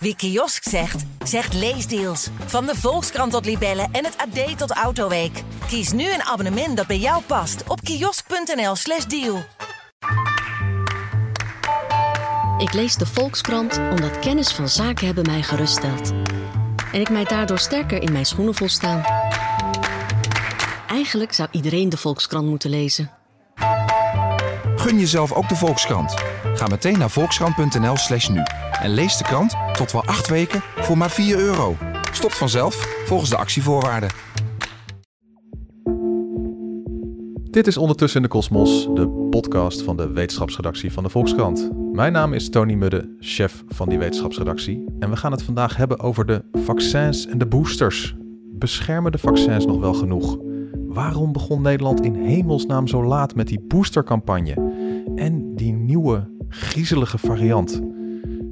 Wie kiosk zegt, zegt leesdeals. Van de Volkskrant tot Libellen en het AD tot Autoweek. Kies nu een abonnement dat bij jou past op kiosk.nl/slash deal. Ik lees de Volkskrant omdat kennis van zaken hebben mij geruststelt. En ik mij daardoor sterker in mijn schoenen voel staan. Eigenlijk zou iedereen de Volkskrant moeten lezen. Gun jezelf ook de Volkskrant. Ga meteen naar volkskrant.nl slash nu. En lees de krant tot wel acht weken voor maar 4 euro. Stopt vanzelf volgens de actievoorwaarden. Dit is Ondertussen in de Kosmos, de podcast van de wetenschapsredactie van de Volkskrant. Mijn naam is Tony Mudde, chef van die wetenschapsredactie. En we gaan het vandaag hebben over de vaccins en de boosters. Beschermen de vaccins nog wel genoeg? Waarom begon Nederland in hemelsnaam zo laat met die boostercampagne? En die nieuwe, griezelige variant.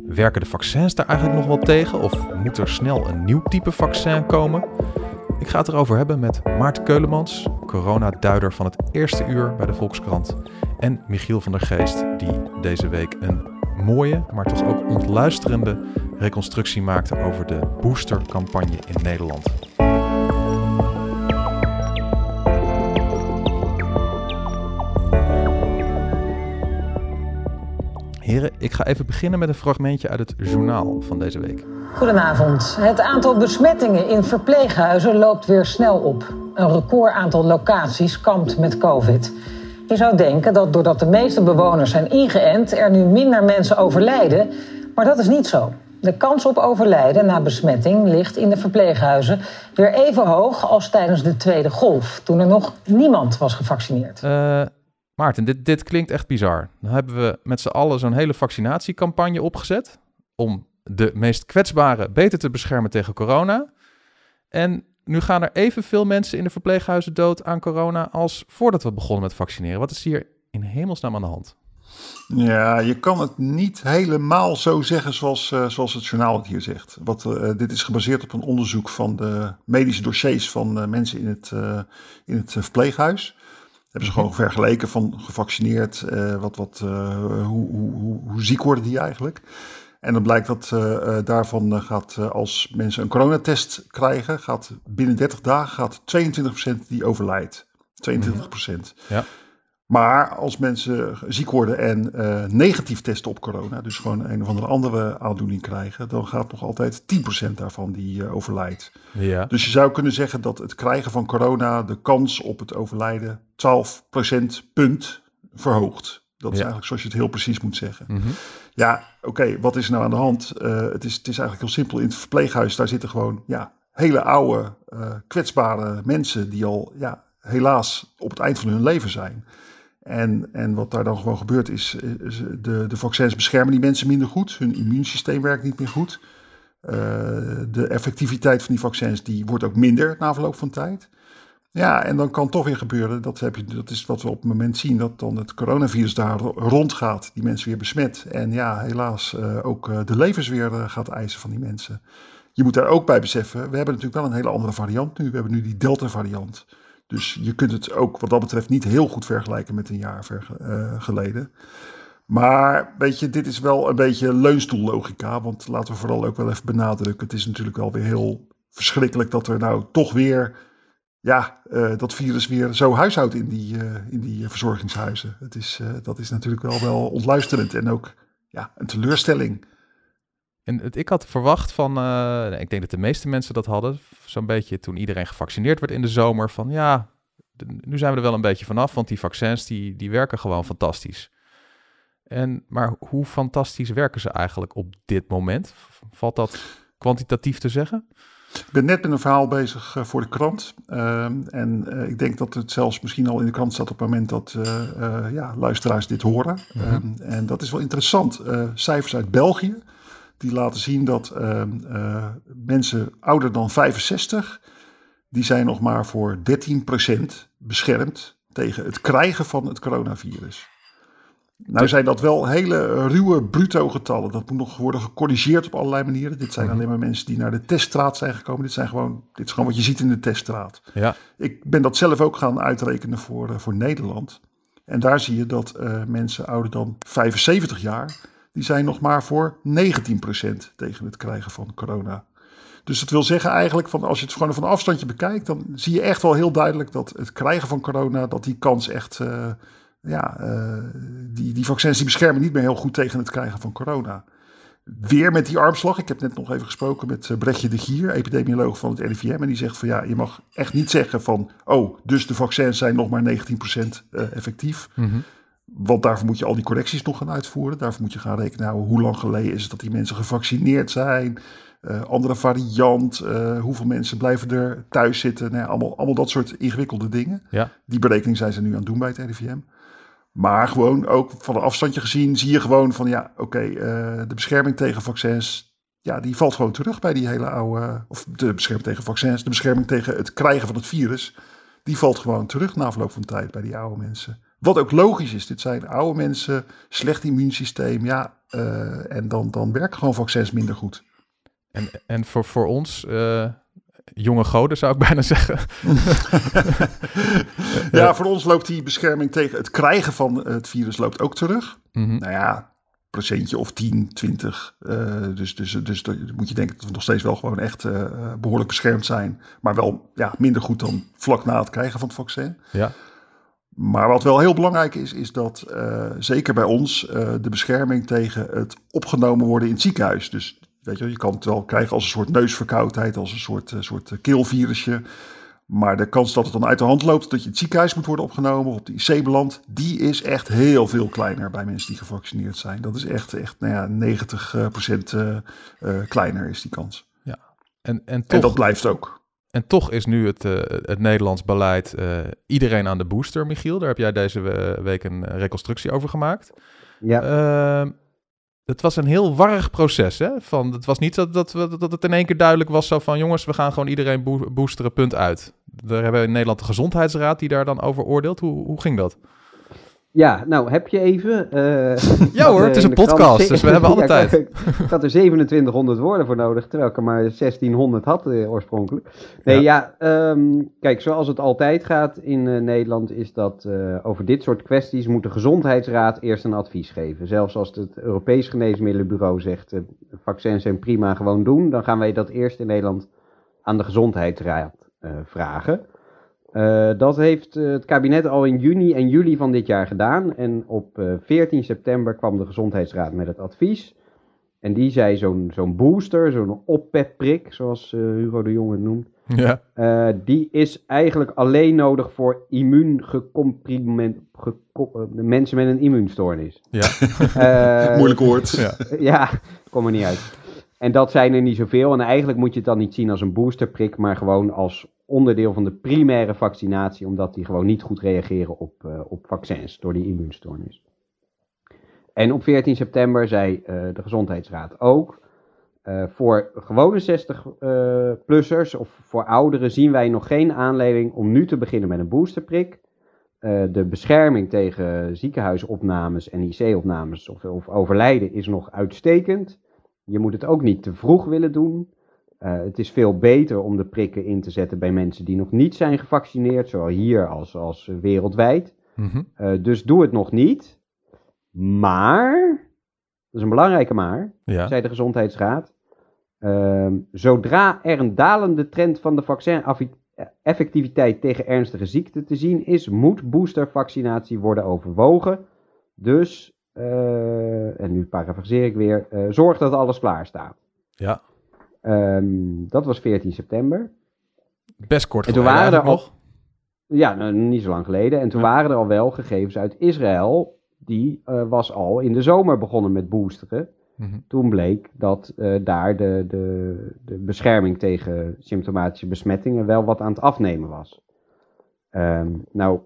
Werken de vaccins daar eigenlijk nog wel tegen of moet er snel een nieuw type vaccin komen? Ik ga het erover hebben met Maarten Keulemans, coronaduider van het eerste uur bij de Volkskrant. En Michiel van der Geest, die deze week een mooie, maar toch ook ontluisterende reconstructie maakte over de boostercampagne in Nederland. Heren, ik ga even beginnen met een fragmentje uit het journaal van deze week. Goedenavond. Het aantal besmettingen in verpleeghuizen loopt weer snel op. Een record aantal locaties kampt met COVID. Je zou denken dat doordat de meeste bewoners zijn ingeënt, er nu minder mensen overlijden. Maar dat is niet zo. De kans op overlijden na besmetting ligt in de verpleeghuizen weer even hoog als tijdens de tweede golf, toen er nog niemand was gevaccineerd. Uh, Maarten, dit, dit klinkt echt bizar. Dan hebben we met z'n allen zo'n hele vaccinatiecampagne opgezet om de meest kwetsbaren beter te beschermen tegen corona. En nu gaan er evenveel mensen in de verpleeghuizen dood aan corona als voordat we begonnen met vaccineren. Wat is hier in hemelsnaam aan de hand? Ja, je kan het niet helemaal zo zeggen zoals, uh, zoals het journaal het hier zegt. Wat, uh, dit is gebaseerd op een onderzoek van de medische dossiers van uh, mensen in het, in het verpleeghuis. Hebben ze gewoon vergeleken van gevaccineerd, wat, wat, hoe, hoe, hoe, hoe ziek worden die eigenlijk. En dan blijkt dat uh, daarvan gaat, als mensen een coronatest krijgen, gaat binnen 30 dagen gaat 22% die overlijdt. 22%. Ja. Maar als mensen ziek worden en negatief testen op corona, dus gewoon een of andere andere aandoening krijgen, dan gaat nog altijd 10% daarvan die overlijdt. Ja. Dus je zou kunnen zeggen dat het krijgen van corona de kans op het overlijden 12% punt verhoogt. Dat is Ja. eigenlijk zoals je het heel precies moet zeggen. Mhm. Ja, oké, wat is er nou aan de hand? Eh, het, is, het is eigenlijk heel simpel. In het verpleeghuis, daar zitten gewoon ja, hele oude, eh, kwetsbare mensen die al ja, helaas op het eind van hun leven zijn. En, en wat daar dan gewoon gebeurt is, de, de vaccins beschermen die mensen minder goed. Hun immuunsysteem werkt niet meer goed. Eh, de effectiviteit van die vaccins die wordt ook minder na verloop van tijd. Ja, en dan kan toch weer gebeuren, dat, heb je, dat is wat we op het moment zien, dat dan het coronavirus daar ro- rondgaat, die mensen weer besmet. En ja, helaas eh, ook eh, de levens weer eh, gaat eisen van die mensen. Je moet daar ook bij beseffen, we hebben natuurlijk wel een hele andere variant nu. We hebben nu die Delta variant. Dus je kunt het ook wat dat betreft niet heel goed vergelijken met een jaar verge- eh, geleden. Maar weet je, dit is wel een beetje leunstoellogica. Want laten we vooral ook wel even benadrukken. Het is natuurlijk wel weer heel verschrikkelijk dat er nou toch weer ja, eh, dat virus weer zo huishoudt in die, eh, in die verzorgingshuizen. Het is, dat is natuurlijk wel, wel ontluisterend en ook ja, een teleurstelling. En het, ik had verwacht van, eh, ik denk dat de meeste mensen dat hadden, zo'n beetje toen iedereen gevaccineerd werd in de zomer, van ja, nu zijn we er wel een beetje vanaf, want die vaccins die, die werken gewoon fantastisch. En, maar hoe fantastisch werken ze eigenlijk op dit moment? Valt dat kwantitatief te zeggen? Ik ben net met een verhaal bezig eh, voor de krant. Ehm, en eh, ik denk dat het zelfs misschien al in de krant staat op het moment dat ja, luisteraars dit horen. Mhm. Ehm, en dat is wel interessant. Cijfers uit België, die laten zien dat ehm, eh, mensen ouder dan 65, die zijn nog maar voor 13% beschermd tegen het krijgen van het coronavirus. Nou zijn dat wel hele ruwe bruto getallen. Dat moet nog worden gecorrigeerd op allerlei manieren. Dit zijn Mhm. alleen maar mensen die naar de teststraat zijn gekomen. Dit, zijn gewoon, dit is gewoon wat je ziet in de teststraat. Ja, Ik ben dat zelf ook gaan uitrekenen voor, eh, voor Nederland. En daar zie je dat eh, mensen ouder dan 75 jaar, die zijn nog maar voor 19% tegen het krijgen van corona. Dus dat wil zeggen eigenlijk, van als je het gewoon van afstandje bekijkt, dan zie je echt wel heel duidelijk dat het krijgen van corona, dat die kans echt, uh, ja, uh, die, die vaccins die beschermen niet meer heel goed tegen het krijgen van corona. Weer met die armslag. Ik heb net nog even gesproken met uh, Brechtje de Gier, epidemioloog van het RIVM. En die zegt van ja, je mag echt niet zeggen van, oh, dus de vaccins zijn nog maar 19% effectief. -hmm. Want daarvoor moet je al die correcties nog gaan uitvoeren. Daarvoor moet je gaan rekenen, hoe lang geleden is het dat die mensen gevaccineerd zijn. Uh, andere variant, uh, hoeveel mensen blijven er thuis zitten. Nou allemaal, allemaal dat soort ingewikkelde dingen. Ja. Die berekening zijn ze nu aan het doen bij het RIVM. Maar gewoon ook van een afstandje gezien zie je gewoon van ja, oké, okay, uh, de bescherming tegen vaccins, ja, die valt gewoon terug bij die hele oude, of de bescherming tegen vaccins, de bescherming tegen het krijgen van het virus, die valt gewoon terug na verloop van tijd bij die oude mensen. Wat ook logisch is, dit zijn oude mensen, slecht immuunsysteem, ja, en dan, dan werken gewoon vaccins minder goed. En, en voor, voor ons, uh, jonge goden zou ik bijna zeggen. ja, voor ons loopt die bescherming tegen het krijgen van het virus loopt ook terug. Mm -hmm. Nou ja, procentje of 10, 20. Uh, dus, dus, dus moet je denken dat we nog steeds wel gewoon echt uh, behoorlijk beschermd zijn. Maar wel ja, minder goed dan vlak na het krijgen van het vaccin. Ja. Maar wat wel heel belangrijk is, is dat uh, zeker bij ons de bescherming tegen het opgenomen worden in het ziekenhuis. Dus Weet je, je kan het wel krijgen als een soort neusverkoudheid, als een soort, uh, soort keelvirusje. Maar de kans dat het dan uit de hand loopt, dat je in het ziekenhuis moet worden opgenomen of op de IC belandt, die is echt heel veel kleiner bij mensen die gevaccineerd zijn. Dat is echt, echt nou ja, 90% uh, uh, kleiner is die kans. Ja, en, en, toch, en dat blijft ook. En toch is nu het, uh, het Nederlands beleid uh, iedereen aan de booster, Michiel. Daar heb jij deze week een reconstructie over gemaakt. Ja. Uh, het was een heel warrig proces. Hè? Van, het was niet dat, dat, dat het in één keer duidelijk was zo van... jongens, we gaan gewoon iedereen bo boosteren, punt uit. Daar hebben we in Nederland de Gezondheidsraad die daar dan over oordeelt. Hoe, hoe ging dat? Ja, nou heb je even. Uh, ja hoor, het is een podcast, dus we hebben alle tijd. Ik, ik had er 2700 woorden voor nodig, terwijl ik er maar 1600 had uh, oorspronkelijk. Nee, ja, ja um, kijk, zoals het altijd gaat in uh, Nederland, is dat over dit soort kwesties moet de Gezondheidsraad eerst een advies geven. Zelfs als het Europees Geneesmiddelenbureau zegt, vaccins zijn prima, gewoon doen, dan gaan wij dat eerst in Nederland aan de Gezondheidsraad vragen. Uh, dat heeft uh, het kabinet al in juni en juli van dit jaar gedaan. En op uh, 14 september kwam de Gezondheidsraad met het advies. En die zei zo'n zo'n booster, zo'n oppepprik, zoals Hugo de Jonge het noemt. Ja. die is eigenlijk alleen nodig voor immuungecomprimeerd mensen met een immuunstoornis. Ja. Moeilijk woord. ja. ja, kom er niet uit. En dat zijn er niet zoveel. En eigenlijk moet je het dan niet zien als een boosterprik, maar gewoon als onderdeel van de primaire vaccinatie, omdat die gewoon niet goed reageren op, uh, op vaccins door die immuunstoornis. En op 14 september zei uh, de Gezondheidsraad ook, uh, voor gewone 60-plussers of voor ouderen zien wij nog geen aanleiding om nu te beginnen met een boosterprik. de bescherming tegen ziekenhuisopnames en IC-opnames of overlijden is nog uitstekend. Je moet het ook niet te vroeg willen doen. Uh, het is veel beter om de prikken in te zetten bij mensen die nog niet zijn gevaccineerd, zowel hier als, als wereldwijd. Mm -hmm. uh, dus doe het nog niet. Maar, dat is een belangrijke maar, ja. zei de Gezondheidsraad. Uh, zodra er een dalende trend van de vaccineffectiviteit tegen ernstige ziekten te zien is, moet boostervaccinatie worden overwogen. Dus, en nu parafraseer ik weer, zorg dat alles klaar staat. Ja. Um, dat was 14 september. Best kort en toen waren er nog. Ja, nou, niet zo lang geleden. En toen ja. waren er al wel gegevens uit Israël. Die uh, was al in de zomer begonnen met boosteren. Mm -hmm. Toen bleek dat uh, daar de, de, de bescherming tegen symptomatische besmettingen wel wat aan het afnemen was. Um, nou,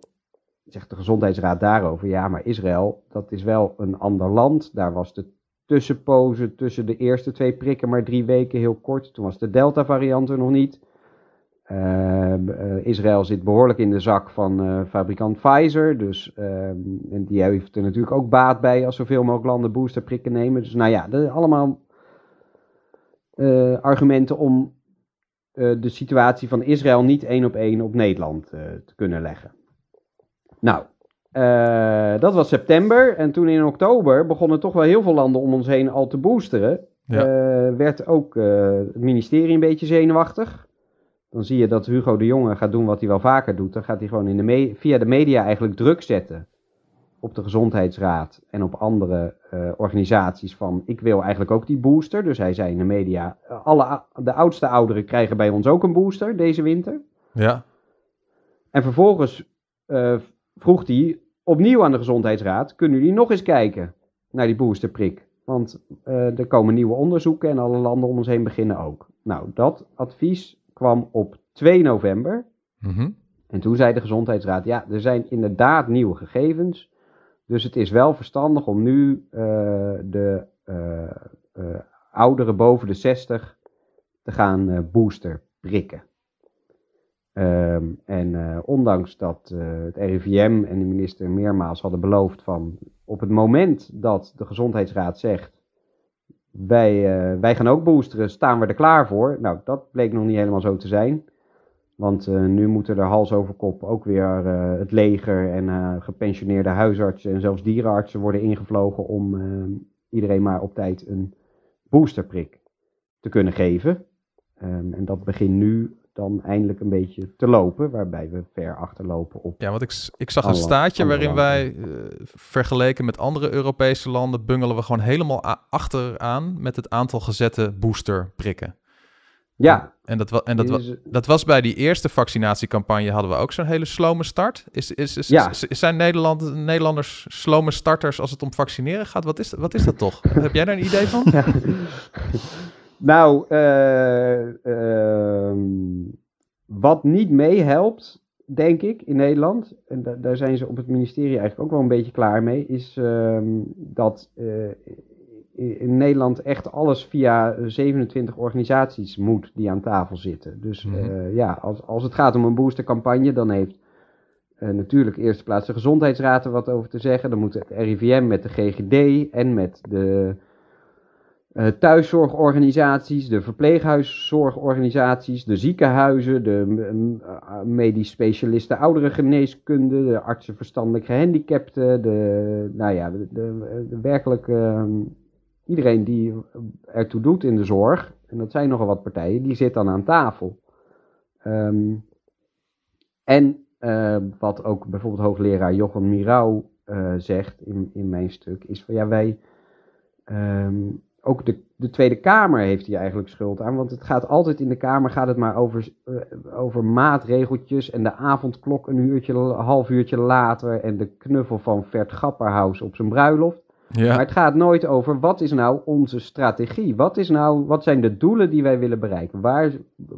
zegt de gezondheidsraad daarover. Ja, maar Israël, dat is wel een ander land. Daar was de tussenpozen tussen de eerste twee prikken maar drie weken heel kort. Toen was de Delta-variant er nog niet. Uh, uh, Israël zit behoorlijk in de zak van uh, fabrikant Pfizer. Dus en die heeft er natuurlijk ook baat bij als zoveel mogelijk landen boosterprikken nemen. Dus nou ja, de, allemaal argumenten om de situatie van Israël niet één op één op Nederland te kunnen leggen. Nou, Uh, dat was september. En toen in oktober begonnen toch wel heel veel landen om ons heen al te boosteren. Ja. Uh, werd ook uh, het ministerie een beetje zenuwachtig. Dan zie je dat Hugo de Jonge gaat doen wat hij wel vaker doet. Dan gaat hij gewoon in de via de media eigenlijk druk zetten op de gezondheidsraad en op andere organisaties van ik wil eigenlijk ook die booster. Dus hij zei in de media, alle, de oudste ouderen krijgen bij ons ook een booster deze winter. Ja. En vervolgens vroeg hij opnieuw aan de Gezondheidsraad: kunnen jullie nog eens kijken naar die boosterprik? Want uh, er komen nieuwe onderzoeken en alle landen om ons heen beginnen ook. Nou, dat advies kwam op 2 november. Mm En toen zei de Gezondheidsraad: ja, er zijn inderdaad nieuwe gegevens. Dus het is wel verstandig om nu uh, de uh, ouderen boven de 60 te gaan booster prikken. Um, en uh, ondanks dat uh, het RIVM en de minister meermaals hadden beloofd van op het moment dat de gezondheidsraad zegt wij, uh, wij gaan ook boosteren, staan we er klaar voor. Nou, dat bleek nog niet helemaal zo te zijn. Want nu moeten er hals over kop ook weer het leger en gepensioneerde huisartsen en zelfs dierenartsen worden ingevlogen om iedereen maar op tijd een boosterprik te kunnen geven. Um, en dat begint nu dan eindelijk een beetje te lopen, waarbij we ver achterlopen op. Ja, want ik, ik zag een staatje waarin wij uh, vergeleken met andere Europese landen bungelen we gewoon helemaal achteraan met het aantal gezette boosterprikken. Ja. En, dat, en dat, dat was bij die eerste vaccinatiecampagne hadden we ook zo'n hele slome start. Is, is, is, ja. zijn Nederland, Nederlanders slome starters als het om vaccineren gaat? Wat is, wat is dat toch? Heb jij daar een idee van? Ja. Nou, uh, uh, wat niet meehelpt, denk ik, in Nederland, en da daar zijn ze op het ministerie eigenlijk ook wel een beetje klaar mee, is uh, dat uh, in Nederland echt alles via 27 organisaties moet die aan tafel zitten. Dus mm -hmm. ja, als, als het gaat om een boostercampagne, dan heeft natuurlijk eerste plaats de Gezondheidsraad er wat over te zeggen. Dan moet het RIVM met de GGD en met de uh, thuiszorgorganisaties, de verpleeghuiszorgorganisaties, de ziekenhuizen, de uh, medisch specialisten ouderengeneeskunde, de artsen verstandelijk gehandicapten, de, nou ja, de, werkelijk uh, iedereen die ertoe doet in de zorg, en dat zijn nogal wat partijen, die zit dan aan tafel. Um, en wat ook bijvoorbeeld hoogleraar Jochem Mirau zegt in, in mijn stuk, is van ja, wij. Um, ook de, de Tweede Kamer heeft hier eigenlijk schuld aan. Want het gaat altijd in de Kamer gaat het maar over, uh, over maatregeltjes. En de avondklok een uurtje, een half uurtje later. En de knuffel van Vert Gapperhaus op zijn bruiloft. Ja. Maar het gaat nooit over wat is nou onze strategie? Wat, is nou, wat zijn de doelen die wij willen bereiken? Waar,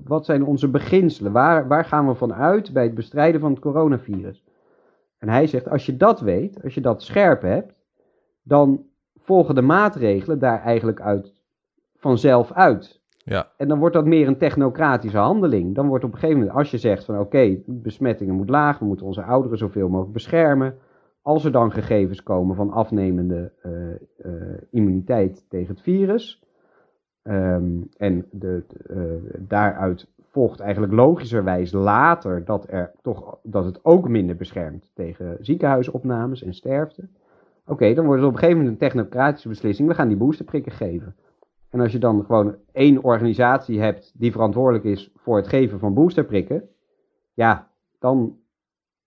wat zijn onze beginselen? Waar, waar gaan we van uit bij het bestrijden van het coronavirus? En hij zegt, als je dat weet, als je dat scherp hebt, dan volgen de maatregelen daar eigenlijk uit vanzelf uit. Ja. En dan wordt dat meer een technocratische handeling. Dan wordt op een gegeven moment, als je zegt van oké, besmettingen moet laag, we moeten onze ouderen zoveel mogelijk beschermen. Als er dan gegevens komen van afnemende uh, uh, immuniteit tegen het virus. Um, en de, uh, daaruit volgt eigenlijk logischerwijs later dat, er toch, dat het ook minder beschermt tegen ziekenhuisopnames en sterfte. Oké, okay, dan wordt het op een gegeven moment een technocratische beslissing. We gaan die boosterprikken geven. En als je dan gewoon één organisatie hebt die verantwoordelijk is voor het geven van boosterprikken, ja, dan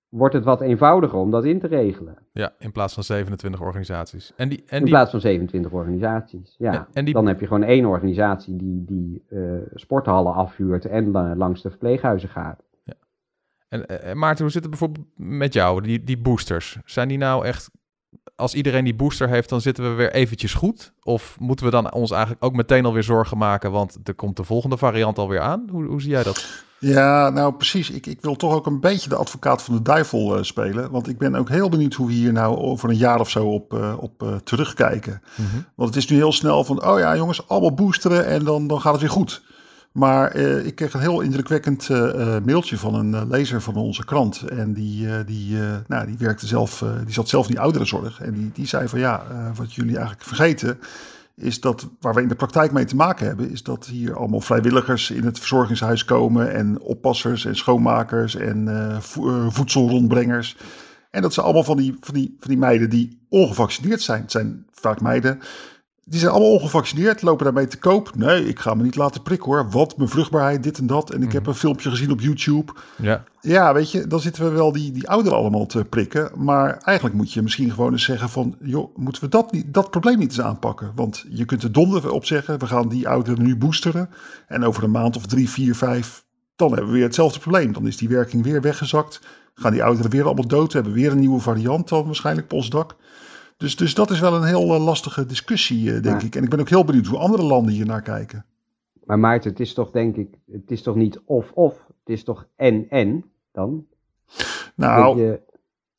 wordt het wat eenvoudiger om dat in te regelen. Ja, in plaats van 27 organisaties. En die, en in die... plaats van 27 organisaties, ja. en die... Dan heb je gewoon één organisatie die, die uh, sporthallen afhuurt en uh, langs de verpleeghuizen gaat. Ja. En uh, Maarten, hoe zit het bijvoorbeeld met jou, die, die boosters? Zijn die nou echt als iedereen die booster heeft, dan zitten we weer eventjes goed? Of moeten we dan ons eigenlijk ook meteen alweer zorgen maken, want er komt de volgende variant alweer aan? Hoe, hoe zie jij dat? Ja, nou precies. Ik, ik wil toch ook een beetje de advocaat van de duivel uh, spelen. Want ik ben ook heel benieuwd hoe we hier nou over een jaar of zo op, uh, op uh, terugkijken. Mm -hmm. Want het is nu heel snel van, oh ja jongens, allemaal boosteren en dan, dan gaat het weer goed. Maar uh, ik kreeg een heel indrukwekkend uh, mailtje van een lezer van onze krant. En die, die, nou, die werkte zelf, die zat zelf in die ouderenzorg. En die, die zei van ja, wat jullie eigenlijk vergeten is dat waar we in de praktijk mee te maken hebben, is dat hier allemaal vrijwilligers in het verzorgingshuis komen en oppassers en schoonmakers en vo voedselrondbrengers. En dat zijn allemaal van die, van die, van die meiden die ongevaccineerd zijn. Het zijn vaak meiden die zijn allemaal ongevaccineerd, lopen daarmee te koop. Nee, ik ga me niet laten prikken hoor. Wat, mijn vruchtbaarheid, dit en dat. En ik heb Mhm. een filmpje gezien op YouTube. Ja. Ja, weet je, dan zitten we wel die, die ouderen allemaal te prikken. Maar eigenlijk moet je misschien gewoon eens zeggen van... joh, moeten we dat, niet, dat probleem niet eens aanpakken? Want je kunt er donder op zeggen, we gaan die ouderen nu boosteren. En over een maand of drie, vier, vijf... dan hebben we weer hetzelfde probleem. Dan is die werking weer weggezakt. Gaan die ouderen weer allemaal dood. We hebben weer een nieuwe variant dan waarschijnlijk op ons dak. Dus, dus dat is wel een heel eh, lastige discussie, eh, denk ik. En ik ben ook heel benieuwd hoe andere landen hier naar kijken. Maar Maarten, het is toch denk ik, het is toch niet of-of, het is toch en-en dan? Nou, je-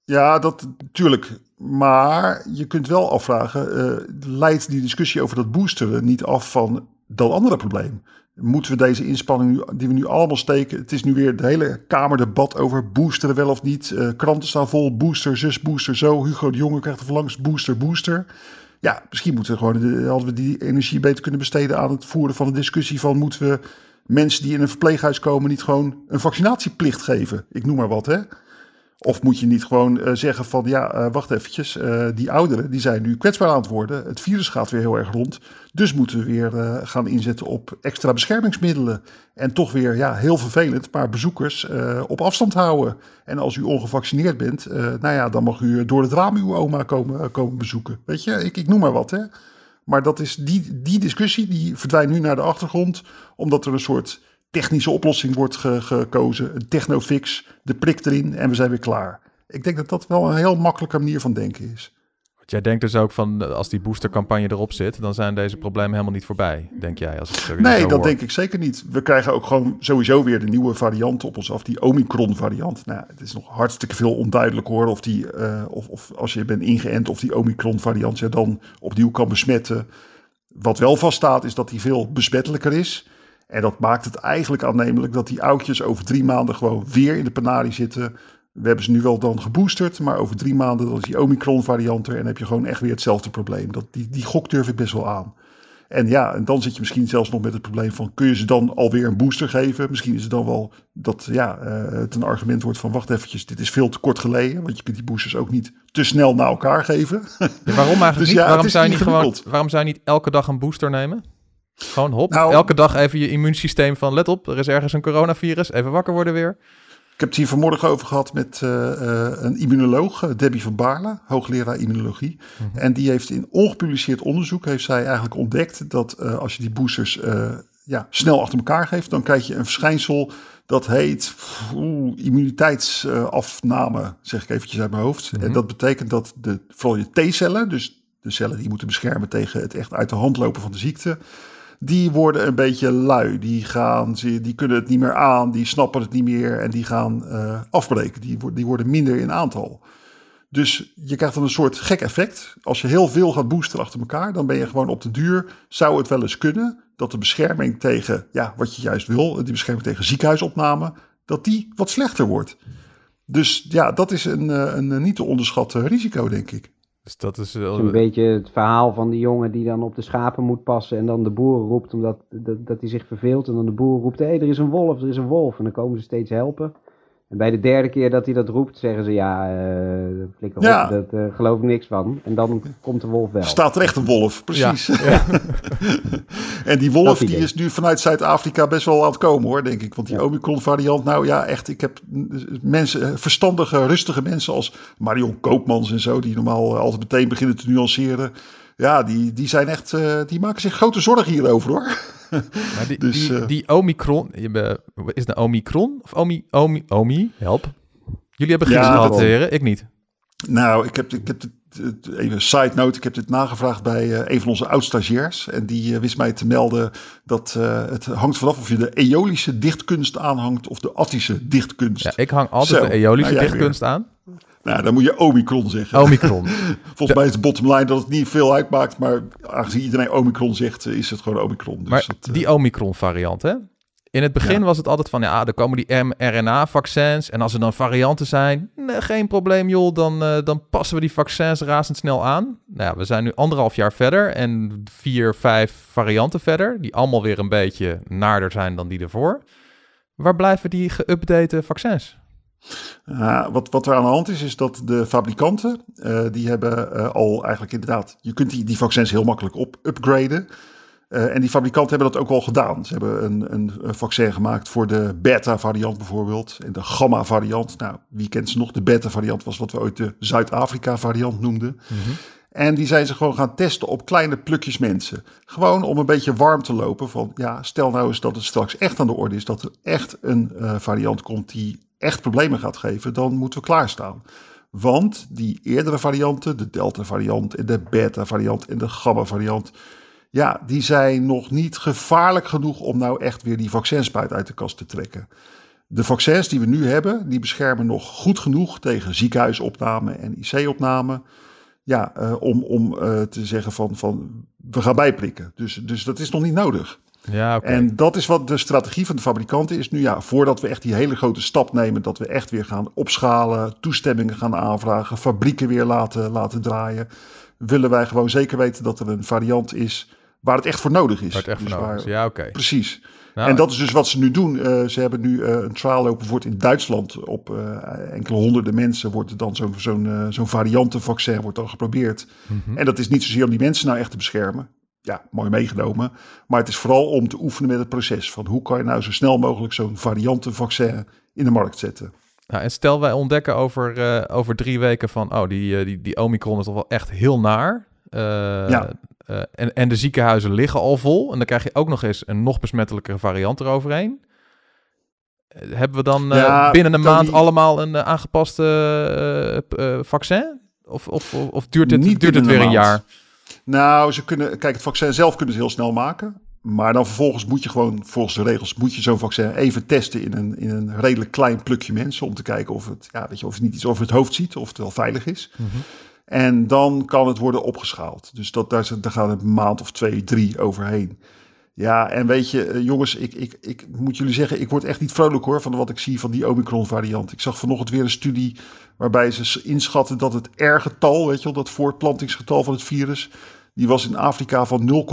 Ja, dat natuurlijk. Maar je kunt wel afvragen, eh, leidt die discussie over dat boosteren niet af van dat andere probleem? Moeten we deze inspanning die we nu allemaal steken, het is nu weer het hele Kamerdebat over boosteren wel of niet. Eh, kranten staan vol, booster, zus, booster, zo. Hugo de Jonge krijgt er verlangs, booster, booster. Ja, misschien moeten we gewoon, de- hadden we die energie beter kunnen besteden aan het voeren van de discussie van moeten we mensen die in een verpleeghuis komen niet gewoon een vaccinatieplicht geven? Ik noem maar wat, hè. Of moet je niet gewoon eh, zeggen van ja, eh, wacht eventjes, eh, die ouderen die zijn nu kwetsbaar aan het worden. Het virus gaat weer heel erg rond. Dus moeten we weer gaan inzetten op extra beschermingsmiddelen. En toch weer, ja, heel vervelend, maar bezoekers op afstand houden. En als u ongevaccineerd bent, nou ja, dan mag u door het raam uw oma komen, komen bezoeken. Weet je, ik, ik noem maar wat hè. Maar dat is die, die discussie, die verdwijnt nu naar de achtergrond. Omdat er een soort technische oplossing wordt ge- gekozen. Een technofix, de prik erin en we zijn weer klaar. Ik denk dat dat wel een heel makkelijke manier van denken is. Want jij denkt dus ook van, als die boostercampagne erop zit, dan zijn deze problemen helemaal niet voorbij, denk jij? Als ik het Nee, dat denk ik zeker niet. We krijgen ook gewoon sowieso weer de nieuwe variant op ons af, die Omicron-variant. Nou, het is nog hartstikke veel onduidelijk hoor, of, die, eh, of, of als je bent ingeënt of die Omicron-variant je dan opnieuw kan besmetten. Wat wel vaststaat is dat die veel besmettelijker is. En dat maakt het eigenlijk aannemelijk dat die oudjes over drie maanden gewoon weer in de penarie zitten. We hebben ze nu wel dan geboosterd, maar over drie maanden dan is die Omicron-variant er en dan heb je gewoon echt weer hetzelfde probleem. Dat, die, die gok durf ik best wel aan. En ja, en dan zit je misschien zelfs nog met het probleem van... kun je ze dan alweer een booster geven? Misschien is het dan wel dat ja, eh, het een argument wordt van... wacht eventjes, dit is veel te kort geleden. Want je kunt die boosters ook niet te snel naar elkaar geven. Ja, waarom eigenlijk Dus niet? ja, waarom, zou niet gewoon, waarom zou je niet elke dag een booster nemen? Gewoon hop, Nou- elke dag even je immuunsysteem van let op, er is ergens een coronavirus, even wakker worden weer. Ik heb het hier vanmorgen over gehad met eh, eh, een immunoloog, eh, Debbie van Baarle, hoogleraar immunologie. En die heeft in ongepubliceerd onderzoek, heeft zij eigenlijk ontdekt dat als je die boosters ja, snel achter elkaar geeft, dan krijg je een verschijnsel dat heet oeh, immuniteitsafname, zeg ik eventjes uit mijn hoofd. En dat betekent dat de, vooral je T-cellen, dus de cellen die moeten beschermen tegen het echt uit de hand lopen van de ziekte, die worden een beetje lui. Die, gaan, die kunnen het niet meer aan, die snappen het niet meer en die gaan eh, afbreken. Die, die worden minder in aantal. Dus je krijgt dan een soort gek effect. Als je heel veel gaat boosteren achter elkaar, dan ben je gewoon op de duur. Zou het wel eens kunnen dat de bescherming tegen, ja, wat je juist wil, die bescherming tegen ziekenhuisopname, dat die wat slechter wordt. Dus ja, dat is een, eh, een, eh, niet te onderschatten risico, denk ik. Dus dat is... Een beetje het verhaal van die jongen die dan op de schapen moet passen en dan de boeren roept omdat dat, dat hij zich verveelt. En dan de boer roept, hé, er is een wolf, er is een wolf. En dan komen ze steeds helpen. En bij de derde keer dat hij dat roept, zeggen ze, ja, eh flikker op, Ja. dat eh, geloof ik niks van. En dan komt de wolf wel. Staat er echt een wolf, precies. Ja, en die wolf die is nu vanuit Zuid-Afrika best wel aan het komen hoor, denk ik. Want die Omicron variant, nou ja, echt. Ik heb mensen, verstandige, rustige mensen als Marion Koopmans en zo, die normaal eh, altijd meteen beginnen te nuanceren. Ja, die, die zijn echt, eh, die maken zich grote zorgen hierover hoor. Maar die, Dus, die, eh, die Omicron, is het Omicron of Omi, Omi, Omi, help. Jullie hebben Grieks Ja, gehad, heren, ik niet. Nou, ik heb, ik heb dit, het- even een side note. Ik heb dit nagevraagd bij eh, een van onze oud-stagiairs. En die eh, wist mij te melden dat het hangt vanaf of je de Eolische dichtkunst aanhangt of de Attische dichtkunst. Ja, ik hang altijd Zo, de Eolische nou, dichtkunst aan. Nou, dan moet je Omicron zeggen. Omicron. Volgens mij is de bottom line dat het niet veel uitmaakt. Maar aangezien iedereen Omicron zegt, eh, is het gewoon Omicron. Dus Maar dat, eh, die Omicron variant, hè? In het begin Ja. was het altijd van, ja, er komen die mRNA-vaccins. En als er dan varianten zijn, nee, geen probleem joh, dan, eh, dan passen we die vaccins razendsnel aan. Nou ja, we zijn nu anderhalf jaar verder en vier, vijf varianten verder. Die allemaal weer een beetje naarder zijn dan die ervoor. Waar blijven die geüpdate vaccins? Uh, wat, wat er aan de hand is, is dat de fabrikanten, uh, die hebben uh, al eigenlijk inderdaad, je kunt die, die vaccins heel makkelijk op upgraden. en die fabrikanten hebben dat ook al gedaan. Ze hebben een, een, vaccin gemaakt voor de beta-variant bijvoorbeeld en de gamma-variant. Nou, wie kent ze nog? De beta-variant was wat we ooit de Zuid-Afrika-variant noemden. -hmm. En die zijn ze gewoon gaan testen op kleine plukjes mensen. Gewoon om een beetje warm te lopen van, ja, stel nou eens dat het straks echt aan de orde is, dat er echt een variant komt die echt problemen gaat geven, dan moeten we klaarstaan. Want die eerdere varianten, de Delta-variant de Beta-variant en de Gamma-variant, ja, die zijn nog niet gevaarlijk genoeg om nou echt weer die vaccinspuit uit de kast te trekken. De vaccins die we nu hebben, die beschermen nog goed genoeg tegen ziekenhuisopname en IC-opname. Ja, uh, om, om uh, te zeggen van, van we gaan bijprikken. Dus, dus dat is nog niet nodig. Ja, okay. En dat is wat de strategie van de fabrikanten is nu. Ja, voordat we echt die hele grote stap nemen, dat we echt weer gaan opschalen, toestemmingen gaan aanvragen, fabrieken weer laten, laten draaien, willen wij gewoon zeker weten dat er een variant is waar het echt voor nodig is. Waar het echt dus voor is, ja oké. Okay. Precies. Nou, en dat is dus wat ze nu doen. Uh, ze hebben nu uh, een trial lopen wordt in Duitsland. Op uh, enkele honderden mensen wordt dan zo'n zo'n zo'n variantenvaccin wordt dan geprobeerd. Mm -hmm. En dat is niet zozeer om die mensen nou echt te beschermen ja, mooi meegenomen. Maar het is vooral om te oefenen met het proces. Van hoe kan je nou zo snel mogelijk zo'n variantenvaccin in de markt zetten. Nou, en stel wij ontdekken over, over drie weken van... oh, die, die, die Omicron is toch wel echt heel naar. Uh, ja. en, en de ziekenhuizen liggen al vol. En dan krijg je ook nog eens een nog besmettelijkere variant eroverheen. Hebben we dan ja, binnen een maand die... allemaal een aangepaste vaccin? Of, of, of duurt dit, Niet duurt het weer een, een jaar? Nou, ze kunnen, kijk, het vaccin zelf kunnen ze heel snel maken. Maar dan vervolgens moet je gewoon, volgens de regels, moet je zo'n vaccin even testen in een, in een redelijk klein plukje mensen. Om te kijken of het, ja, weet je, of het niet iets over het hoofd ziet, of het wel veilig is. Mhm. En dan kan het worden opgeschaald. Dus dat, daar, daar gaat een maand of twee, drie overheen. Ja, en weet je, eh, jongens, ik, ik, ik moet jullie zeggen, ik word echt niet vrolijk hoor van wat ik zie van die Omicron-variant. Ik zag vanochtend weer een studie waarbij ze inschatten dat het R-getal, weet je wel, dat voortplantingsgetal van het virus, die was in Afrika van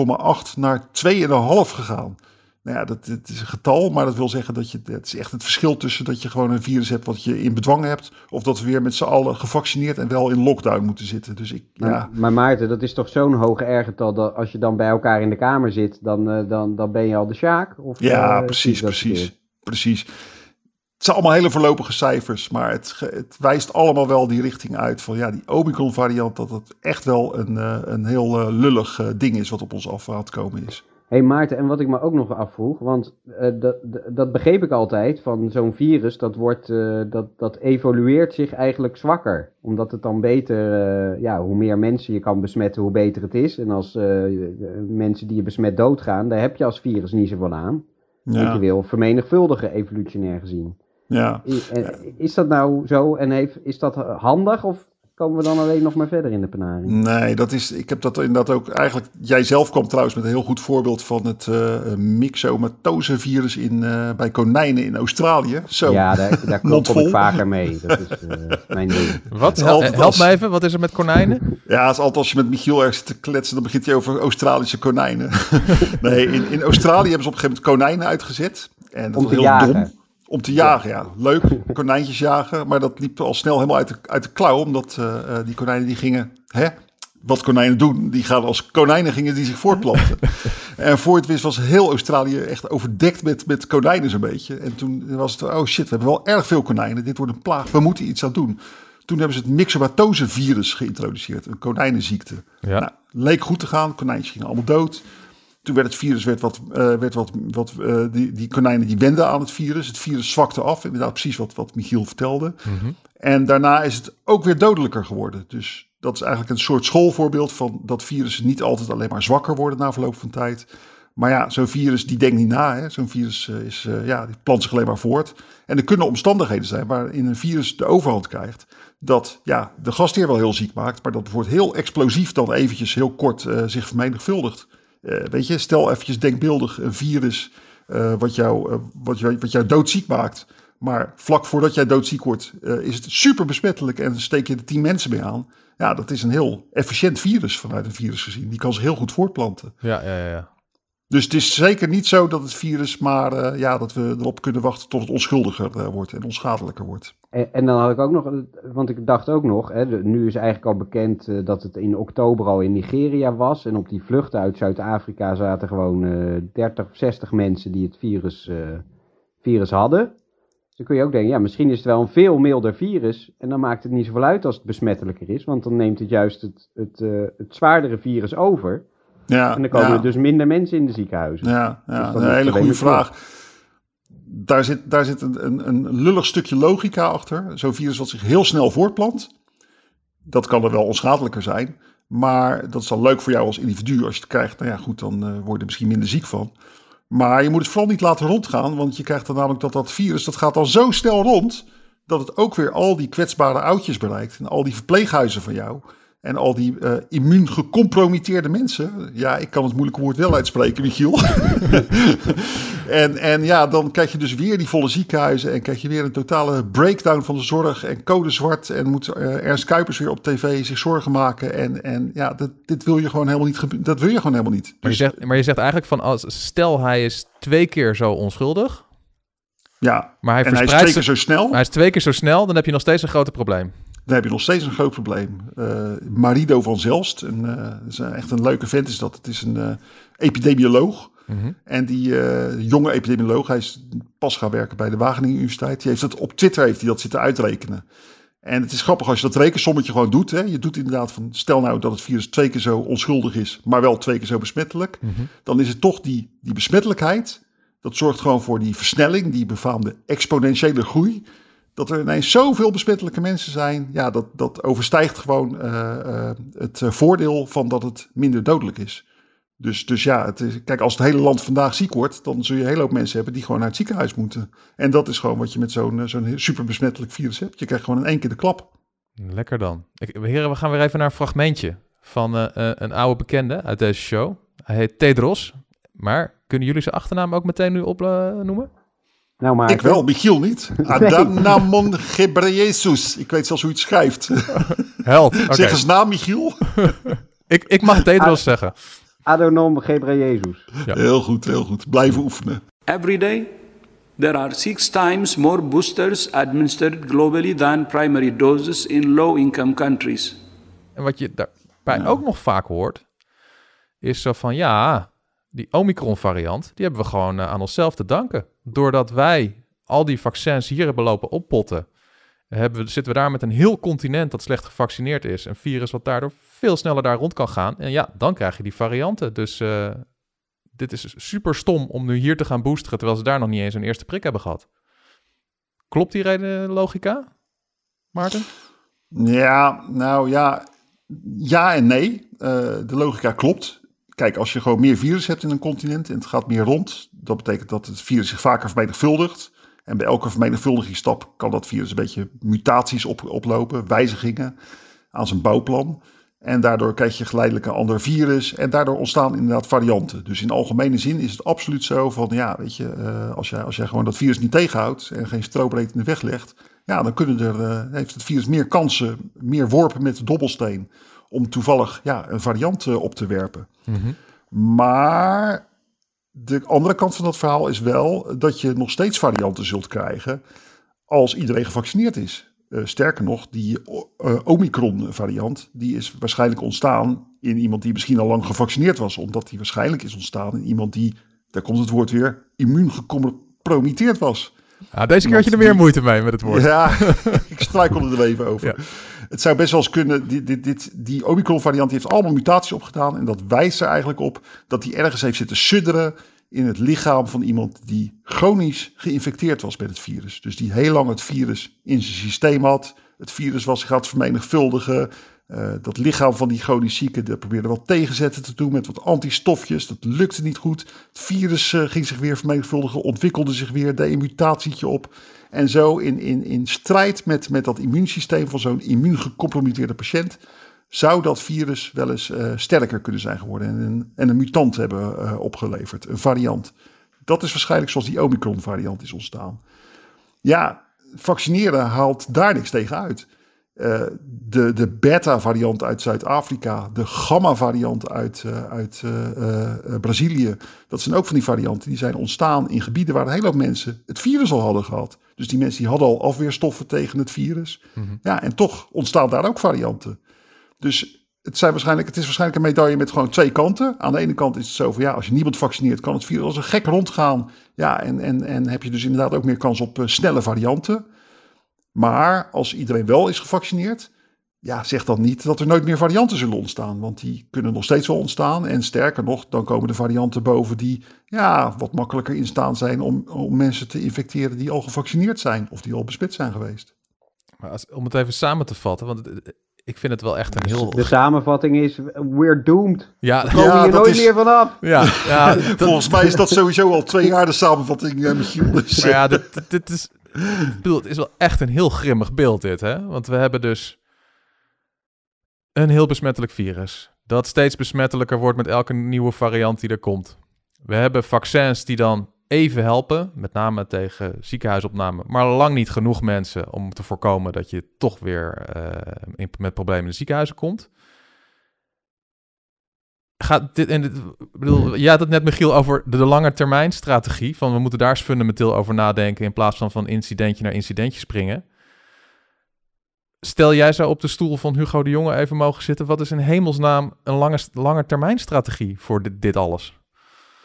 0,8 naar 2,5 gegaan. Nou ja, dat, dat, is een getal, maar dat wil zeggen dat je. Het is echt het verschil tussen dat je gewoon een virus hebt wat je in bedwang hebt. Of dat we weer met z'n allen gevaccineerd en wel in lockdown moeten zitten. Dus ik, ja. maar Maarten, dat is toch zo'n hoge R-getal dat als je dan bij elkaar in de kamer zit, dan, uh, dan, dan ben je al de sjaak? Of, ja, uh, precies, precies. Precies. Het zijn allemaal hele voorlopige cijfers, maar het, het, wijst allemaal wel die richting uit van ja, die Omicron variant, dat het echt wel een, uh, een heel lullig ding is wat op ons af aan het komen is. Hé hey Maarten, en wat ik me ook nog afvroeg, want dat, dat begreep ik altijd van zo'n virus, dat, wordt, dat, dat evolueert zich eigenlijk zwakker. Omdat het dan beter, ja, hoe meer mensen je kan besmetten, hoe beter het is. En als mensen die je besmet doodgaan, daar heb je als virus niet zoveel aan. Ja. Want je wil vermenigvuldigen, evolutionair gezien. Ja. Is dat nou zo en heeft, is dat handig of komen we dan alleen nog maar verder in de penarie? Nee, dat is, ik heb dat inderdaad ook eigenlijk... Jij zelf kwam trouwens met een heel goed voorbeeld van het uh, myxomatose-virus in, uh, bij konijnen in Australië. Zo, ja, daar, daar klopt ik vaker mee. Dat is uh, mijn ding. Wat? Hel, help als... me even, wat is er met konijnen? Ja, als altijd als je met Michiel ergens te kletsen, dan begint hij over Australische konijnen. nee, in, in Australië hebben ze op een gegeven moment konijnen uitgezet. En dat Om was heel jagen. dom. Om te jagen, ja. Leuk, konijntjes jagen. Maar dat liep al snel helemaal uit de, uit de klauw. Omdat uh, die konijnen die gingen... Hè? Wat konijnen doen, die gaan als konijnen gingen die zich voortplanten. en voor het wist was heel Australië echt overdekt met, met konijnen zo'n beetje. En toen was het, oh shit, we hebben wel erg veel konijnen. Dit wordt een plaag, we moeten iets aan doen. Toen hebben ze het myxomatose virus geïntroduceerd, een konijnenziekte. Ja. Nou, leek goed te gaan, konijntjes gingen allemaal dood. Toen werd het virus, werd wat, uh, werd wat, wat uh, die, die konijnen die wenden aan het virus. Het virus zwakte af, inderdaad precies wat, wat Michiel vertelde. Mm -hmm. En daarna is het ook weer dodelijker geworden. Dus dat is eigenlijk een soort schoolvoorbeeld van dat virussen niet altijd alleen maar zwakker worden na verloop van tijd. Maar ja, zo'n virus die denkt niet na. Zo'n virus uh, is, ja, die plant zich alleen maar voort. En er kunnen omstandigheden zijn waarin een virus de overhand krijgt. Dat ja, de gastheer wel heel ziek maakt, maar dat bijvoorbeeld heel explosief dan eventjes heel kort zich vermenigvuldigt. Uh, weet je, stel eventjes denkbeeldig een virus uh, wat, jou, uh, wat, jou, wat jou doodziek maakt. Maar vlak voordat jij doodziek wordt, is het super besmettelijk en steek je er tien mensen mee aan. Ja, dat is een heel efficiënt virus vanuit een virus gezien. Die kan zich heel goed voortplanten. Ja, ja, ja. Dus het is zeker niet zo dat het virus, maar uh, ja, dat we erop kunnen wachten tot het onschuldiger uh, wordt en onschadelijker wordt. En, en, dan had ik ook nog, want ik dacht ook nog, hè, nu is eigenlijk al bekend dat het in oktober al in Nigeria was. En op die vluchten uit Zuid-Afrika zaten gewoon 30 of 60 mensen die het virus, virus hadden. Dus dan kun je ook denken, ja, misschien is het wel een veel milder virus. En dan maakt het niet zoveel uit als het besmettelijker is, want dan neemt het juist het, het, het zwaardere virus over. Ja, en dan komen er dus minder mensen in de ziekenhuizen. Ja, ja dus een hele goede vraag. Daar zit, daar zit een, een, een lullig stukje logica achter. Zo'n virus wat zich heel snel voortplant. Dat kan er wel onschadelijker zijn. Maar dat is dan leuk voor jou als individu. Als je het krijgt, nou ja, goed, dan uh, word je er misschien minder ziek van. Maar je moet het vooral niet laten rondgaan. Want je krijgt dan namelijk dat dat virus, dat gaat dan zo snel rond. Dat het ook weer al die kwetsbare oudjes bereikt. En al die verpleeghuizen van jou. En al die uh, immuun gecompromitteerde mensen. Ja, ik kan het moeilijke woord wel uitspreken, Michiel. en, en ja, dan krijg je dus weer die volle ziekenhuizen. En krijg je weer een totale breakdown van de zorg. En code zwart. En moet uh, Ernst Kuipers weer op tv zich zorgen maken. En, en ja, dat, dit wil je gewoon helemaal niet. Dat wil je gewoon helemaal niet. Maar, je zegt, maar je zegt eigenlijk van als stel hij is twee keer zo onschuldig. Ja, maar hij, en hij is twee keer zo snel. Hij is twee keer zo snel, dan heb je nog steeds een groot probleem dan heb je nog steeds een groot probleem. Uh, Marido van Zelst, een, uh, is echt een leuke vent is dat. Het is een uh, epidemioloog. Mhm. En die jonge epidemioloog, hij is pas gaan werken bij de Wageningen Universiteit. Die heeft het op Twitter heeft hij dat zitten uitrekenen. En het is grappig als je dat rekensommetje gewoon doet. Hè. Je doet inderdaad van, stel nou dat het virus twee keer zo onschuldig is, maar wel twee keer zo besmettelijk. Mhm. Dan is het toch die, die besmettelijkheid. Dat zorgt gewoon voor die versnelling, die befaamde exponentiële groei dat er ineens zoveel besmettelijke mensen zijn, ja, dat, dat overstijgt gewoon uh, uh, het uh, voordeel van dat het minder dodelijk is. Dus, dus ja, het is, kijk, als het hele land vandaag ziek wordt, dan zul je een hele hoop mensen hebben die gewoon naar het ziekenhuis moeten. En dat is gewoon wat je met zo'n zo'n superbesmettelijk virus hebt. Je krijgt gewoon in één keer de klap. Lekker dan. Ik, heren, we gaan weer even naar een fragmentje van een oude bekende uit deze show. Hij heet Tedros. Maar kunnen jullie zijn achternaam ook meteen nu opnoemen? Nou, maar ik wel, Michiel niet. Adamnamon Gebreyesus. Ik weet zelfs hoe je het schrijft. Held. Okay. Zeg eens naam, Michiel. ik, ik mag Tedros zeggen. Adonom Gebreyesus. Ja. Heel goed, heel goed. Blijven oefenen. Every day there are six times more boosters administered globally than primary doses in low-income countries. En wat je daarbij ja. ook nog vaak hoort, is zo van ja, die Omicron-variant, die hebben we gewoon uh, aan onszelf te danken. Doordat wij al die vaccins hier hebben lopen oppotten, hebben we, zitten we daar met een heel continent dat slecht gevaccineerd is. Een virus wat daardoor veel sneller daar rond kan gaan. En ja, dan krijg je die varianten. Dus uh, dit is super stom om nu hier te gaan boosteren, terwijl ze daar nog niet eens een eerste prik hebben gehad. Klopt die reden logica, Maarten? Ja, nou ja, ja en nee. De logica klopt kijk, als je gewoon meer virus hebt in een continent en het gaat meer rond, dat betekent dat het virus zich vaker vermenigvuldigt. En bij elke vermenigvuldigingsstap kan dat virus een beetje mutaties op, oplopen, wijzigingen aan zijn bouwplan. En daardoor krijg je geleidelijk een ander virus. En daardoor ontstaan inderdaad varianten. Dus in algemene zin is het absoluut zo van, ja, weet je, uh, als, jij, als jij gewoon dat virus niet tegenhoudt en geen strobreed in de weg legt, ja, dan kunnen er, uh, heeft het virus meer kansen, meer worpen met de dobbelsteen om toevallig ja, een variant uh, op te werpen. Mhm. Maar de andere kant van dat verhaal is wel dat je nog steeds varianten zult krijgen als iedereen gevaccineerd is. Uh, sterker nog, die uh, Omicron-variant die is waarschijnlijk ontstaan in iemand die misschien al lang gevaccineerd was, omdat die waarschijnlijk is ontstaan in iemand die, daar komt het woord weer, immuun gecompromitteerd was. Deze keer had je er meer moeite mee met het woord. Ja, ik struikelde er even over. Ja. Het zou best wel eens kunnen, die, dit, die Omicron-variant heeft allemaal mutaties opgedaan. En dat wijst er eigenlijk op dat die ergens heeft zitten sudderen in het lichaam van iemand die chronisch geïnfecteerd was met het virus. Dus die heel lang het virus in zijn systeem had. Het virus was het vermenigvuldigen. Uh, dat lichaam van die chronisch zieke dat probeerde wel tegenzetten te doen met wat antistofjes. Dat lukte niet goed. Het virus uh, ging zich weer vermenigvuldigen, ontwikkelde zich weer, deed een mutatietje op. En zo in, in, in strijd met, met dat immuunsysteem van zo'n immuungecompromitteerde patiënt zou dat virus wel eens uh, sterker kunnen zijn geworden en een, en een mutant hebben opgeleverd, een variant. Dat is waarschijnlijk zoals die Omicron-variant is ontstaan. Ja, vaccineren haalt daar niks tegen uit. uh, de, de beta-variant uit Zuid-Afrika, de gamma-variant uit, uh, uit uh, Brazilië. Dat zijn ook van die varianten die zijn ontstaan in gebieden waar een hele hoop mensen het virus al hadden gehad. Dus die mensen die hadden al afweerstoffen tegen het virus. Mm -hmm. Ja, en toch ontstaan daar ook varianten. Dus het, zijn waarschijnlijk, het is waarschijnlijk een medaille met gewoon twee kanten. Aan de ene kant is het zo van ja, als je niemand vaccineert, kan het virus als een gek rondgaan. Ja, en, en, en heb je dus inderdaad ook meer kans op snelle varianten. Maar als iedereen wel is gevaccineerd, ja, zeg dan niet dat er nooit meer varianten zullen ontstaan. Want die kunnen nog steeds wel ontstaan. En sterker nog, dan komen de varianten boven die ja, wat makkelijker in staan zijn om, om mensen te infecteren die al gevaccineerd zijn of die al besmet zijn geweest. Maar als, om het even samen te vatten, want ik vind het wel echt een heel... De samenvatting is, we're doomed. Ja, We komen Ja, hier nooit is- meer vanaf. Ja, ja, dat- Volgens mij is dat sowieso al twee jaar de samenvatting, eh, Michiel. Dus, Maar ja, dit, dit- dit is, ik bedoel, het is wel echt een heel grimmig beeld dit, hè? Want we hebben dus een heel besmettelijk virus. Dat steeds besmettelijker wordt met elke nieuwe variant die er komt. We hebben vaccins die dan even helpen, met name tegen ziekenhuisopname, maar lang niet genoeg mensen om te voorkomen dat je toch weer eh, in- met problemen in de ziekenhuizen komt. Gaat dit, en dit, bedoel, jij had het net, Michiel, over de, de lange termijn strategie. Van we moeten daar eens fundamenteel over nadenken. In plaats van van incidentje naar incidentje springen. Stel jij zou op de stoel van Hugo de Jonge even mogen zitten. Wat is in hemelsnaam een lange, lange termijn strategie voor dit, dit alles?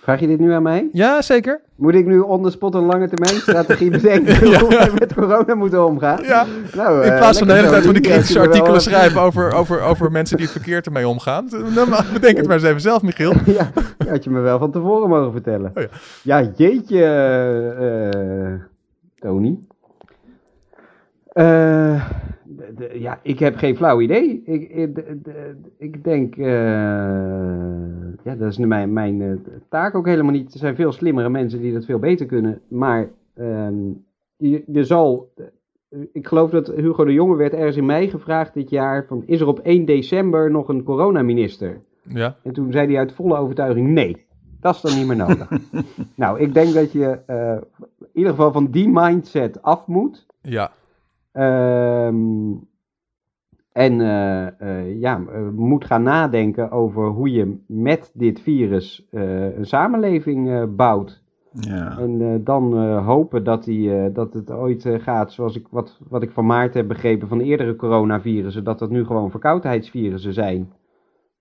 Vraag je dit nu aan mij? Ja, zeker. Moet ik nu on the spot een lange termijn strategie bedenken Ja. hoe we met corona moeten omgaan? Ja. Nou, In eh, plaats van de hele tijd van die kritische artikelen wel- schrijven over, over, over mensen die verkeerd ermee omgaan. Dan ma- bedenk het maar eens even zelf, Michiel. Ja, had je me wel van tevoren mogen vertellen. Oh ja. ja. jeetje, eh, eh, Tony. Eh, de- ja, ik heb geen flauw idee. Ik, ik, de- de- ik denk, eh, ja, dat is mijn, mijn eh, taak ook helemaal niet. Er zijn veel slimmere mensen die dat veel beter kunnen. Maar ehm, je, je zal, ik geloof dat Hugo de Jonge werd ergens in mei gevraagd dit jaar, van, is er op 1 december nog een coronaminister? Ja, En toen zei hij uit volle overtuiging: nee, dat is dan niet meer nodig. nou, ik denk dat je eh, in ieder geval van die mindset af moet. ja, en eh, eh, ja, eh, moet gaan nadenken over hoe je met dit virus een samenleving bouwt. ja. En dan hopen dat, die, dat het ooit gaat zoals ik, wat, wat ik van Maarten heb begrepen van eerdere coronavirussen, dat dat nu gewoon verkoudheidsvirussen zijn.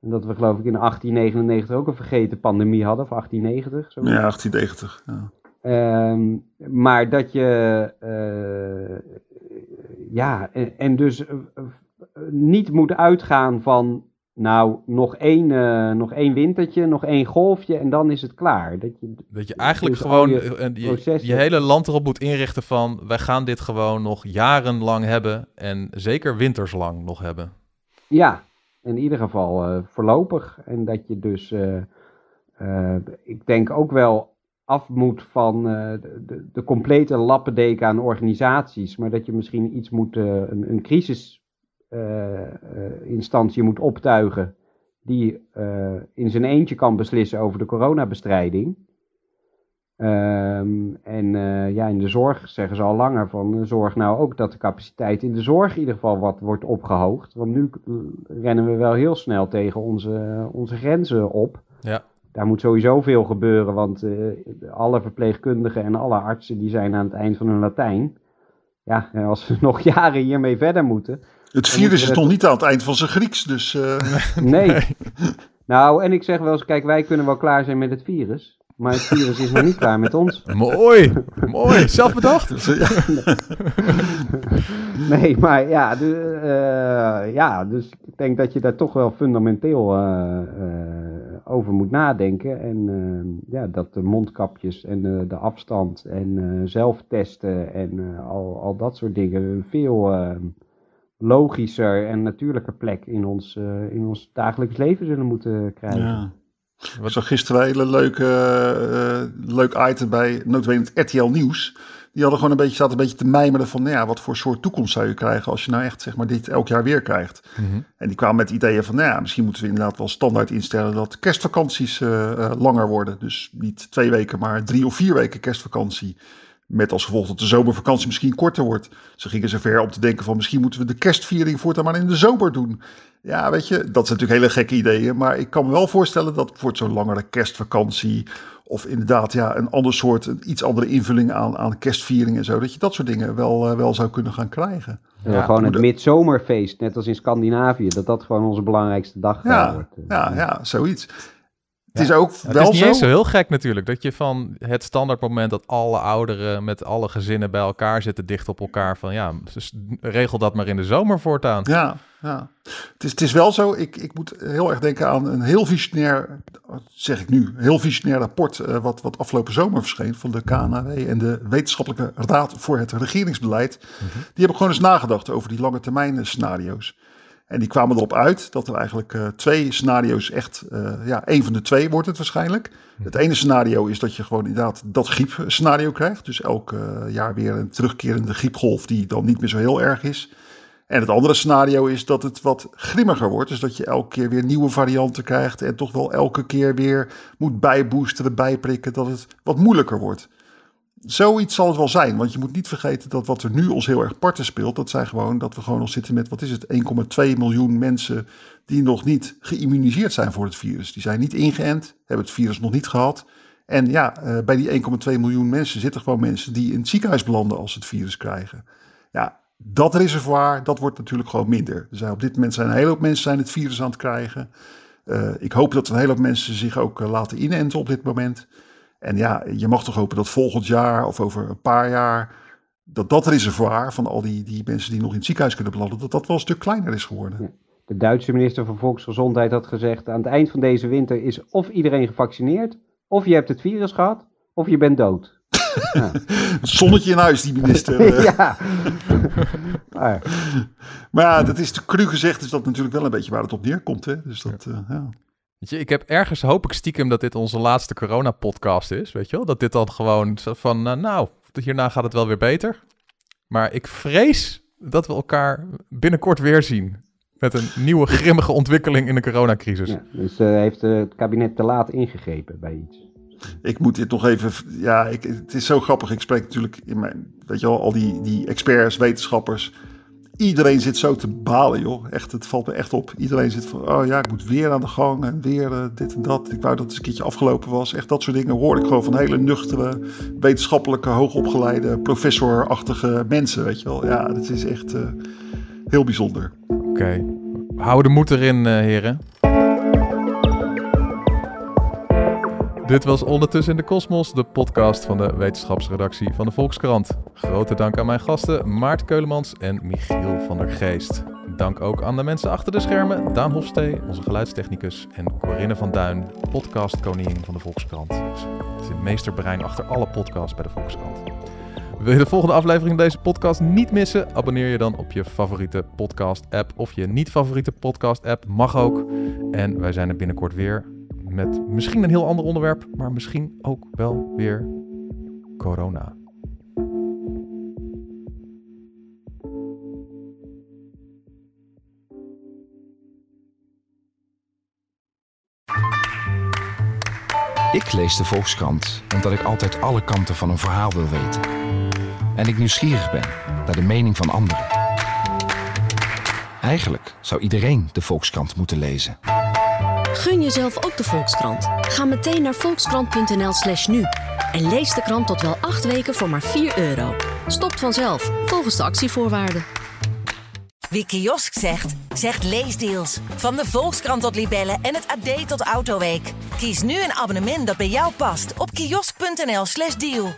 En dat we geloof ik in 1899 ook een vergeten pandemie hadden, of 1890. Zo. ja, 1890. Ja. Ehm, maar dat je, ja, en, en dus eh, eh, niet moet uitgaan van, nou, nog één, eh, nog één wintertje, nog één golfje en dan is het klaar. Dat je, dat je eigenlijk Dus gewoon je, je hele land erop moet inrichten van... wij gaan dit gewoon nog jarenlang hebben en zeker winterslang nog hebben. Ja, in ieder geval voorlopig. En dat je dus, ik denk ook wel af moet van eh, de, de, de complete lappendeken aan organisaties. Maar dat je misschien iets moet, eh, een, een crisisinstantie moet optuigen. Die eh, in zijn eentje kan beslissen over de coronabestrijding. Ehm, en eh, ja, in de zorg zeggen ze al langer van eh, zorg nou ook dat de capaciteit in de zorg in ieder geval wat wordt opgehoogd. Want nu eh, rennen we wel heel snel tegen onze, onze grenzen op. Ja. Daar moet sowieso veel gebeuren, want eh, alle verpleegkundigen en alle artsen die zijn aan het eind van hun Latijn. Ja, en als we nog jaren hiermee verder moeten. Het virus is nog niet aan het eind van zijn Grieks, dus eh, Nee. Nou, en ik zeg wel eens, kijk, wij kunnen wel klaar zijn met het virus. Maar het virus is nog niet klaar met ons. Mooi, mooi. Zelf bedacht. Nee, maar ja, de, eh, ja, dus ik denk dat je daar toch wel fundamenteel over moet nadenken. En eh, ja, dat de mondkapjes en de afstand en eh, zelftesten en eh, al, al dat soort dingen een veel eh, logischer en natuurlijker plek in ons, eh, in ons dagelijks leven zullen moeten krijgen. ja. Ik zag gisteren een hele leuke, leuk item bij het RTL Nieuws. Die hadden gewoon een beetje, zaten een beetje te mijmeren van, nou ja, wat voor soort toekomst zou je krijgen als je nou echt, zeg maar, dit elk jaar weer krijgt. Mhm. En die kwamen met ideeën van, nou ja, misschien moeten we inderdaad wel standaard instellen dat kerstvakanties eh, eh, langer worden. Dus niet twee weken, maar drie of vier weken kerstvakantie. Met als gevolg dat de zomervakantie misschien korter wordt. Ze gingen zover om te denken van misschien moeten we de kerstviering voortaan maar in de zomer doen. Ja, weet je, dat zijn natuurlijk hele gekke ideeën. Maar ik kan me wel voorstellen dat voor zo'n langere kerstvakantie of inderdaad ja, een ander soort, een iets andere invulling aan, aan kerstviering en zo. Dat je dat soort dingen wel, uh, wel zou kunnen gaan krijgen. Ja, gewoon het midzomerfeest, net als in Scandinavië. Dat dat gewoon onze belangrijkste dag ja, wordt. Ja, ja, zoiets. Het is ook het wel is niet zo. heel gek natuurlijk. Dat je van het standaard moment dat alle ouderen met alle gezinnen bij elkaar zitten dicht op elkaar. Van ja, dus regel dat maar in de zomer voortaan. Ja, ja. Het, is, het is wel zo. Ik, ik moet heel erg denken aan een heel visionair, zeg ik nu, heel visionair rapport. Uh, wat, wat afgelopen zomer verscheen van de KNW en de Wetenschappelijke Raad voor het Regeringsbeleid. Mm -hmm. Die hebben gewoon eens nagedacht over die lange termijn scenario's. En die kwamen erop uit dat er eigenlijk uh, twee scenario's echt, uh, ja, één van de twee wordt het waarschijnlijk. Het ene scenario is dat je gewoon inderdaad dat griepscenario krijgt. Dus elk uh, jaar weer een terugkerende griepgolf die dan niet meer zo heel erg is. En het andere scenario is dat het wat grimmiger wordt. Dus dat je elke keer weer nieuwe varianten krijgt en toch wel elke keer weer moet bijboosteren, bijprikken, dat het wat moeilijker wordt. Zoiets zal het wel zijn, want je moet niet vergeten dat wat er nu ons heel erg parten speelt, dat zijn gewoon dat we gewoon nog zitten met, wat is het, 1,2 miljoen mensen die nog niet geïmmuniseerd zijn voor het virus. Die zijn niet ingeënt, hebben het virus nog niet gehad. En ja, uh, bij die 1,2 miljoen mensen zitten gewoon mensen die in het ziekenhuis belanden als ze het virus krijgen. Ja, dat reservoir, dat wordt natuurlijk gewoon minder. Er zijn op dit moment zijn een hele hoop mensen zijn het virus aan het krijgen. Uh, ik hoop dat een hele hoop mensen zich ook uh, laten inenten op dit moment. En ja, je mag toch hopen dat volgend jaar of over een paar jaar, dat dat reservoir van al die, die mensen die nog in het ziekenhuis kunnen belanden, dat dat wel een stuk kleiner is geworden. De Duitse minister van Volksgezondheid had gezegd, aan het eind van deze winter is of iedereen gevaccineerd, of je hebt het virus gehad, of je bent dood. Ja. Zonnetje in huis, die minister. ja. maar. ja, dat is te cru gezegd, is dat natuurlijk wel een beetje waar het op neerkomt. Hè? Dus dat, ja. Uh, ja. Weet je, ik heb ergens hoop ik stiekem dat dit onze laatste corona-podcast is, weet je wel? Dat dit dan gewoon van, uh, nou, hierna gaat het wel weer beter. Maar ik vrees dat we elkaar binnenkort weer zien met een nieuwe grimmige ontwikkeling in de coronacrisis. Ja, dus uh, heeft uh, het kabinet te laat ingegrepen bij iets? Ik moet dit nog even, ja, ik, het is zo grappig. Ik spreek natuurlijk in mijn, weet je wel, al die, die experts, wetenschappers. Iedereen zit zo te balen, joh. Echt, het valt me echt op. Iedereen zit van, oh ja, ik moet weer aan de gang en weer uh, dit en dat. Ik wou dat het eens een keertje afgelopen was. Echt dat soort dingen hoor ik gewoon van hele nuchtere, wetenschappelijke, hoogopgeleide, professorachtige mensen, weet je wel. Ja, dat is echt uh, heel bijzonder. Oké, okay. hou de moed erin, uh, heren. Dit was Ondertussen in de Kosmos, de podcast van de wetenschapsredactie van de Volkskrant. Grote dank aan mijn gasten Maart Keulemans en Michiel van der Geest. Dank ook aan de mensen achter de schermen, Daan Hofstee, onze geluidstechnicus, en Corinne van Duin, podcastkoningin van de Volkskrant. Ze is het meesterbrein achter alle podcasts bij de Volkskrant. Wil je de volgende aflevering van deze podcast niet missen? Abonneer je dan op je favoriete podcast-app of je niet-favoriete podcast-app, mag ook. En wij zijn er binnenkort weer met misschien een heel ander onderwerp, maar misschien ook wel weer corona. Ik lees de Volkskrant omdat ik altijd alle kanten van een verhaal wil weten. En ik nieuwsgierig ben naar de mening van anderen. Eigenlijk zou iedereen de Volkskrant moeten lezen. Gun jezelf ook de Volkskrant. Ga meteen naar volkskrant.nl slash nu. En lees de krant tot wel acht weken voor maar 4 euro. Stopt vanzelf, volgens de actievoorwaarden. Wie kiosk zegt, zegt leesdeals. Van de Volkskrant tot Libellen en het AD tot Autoweek. Kies nu een abonnement dat bij jou past op kiosk.nl slash deal.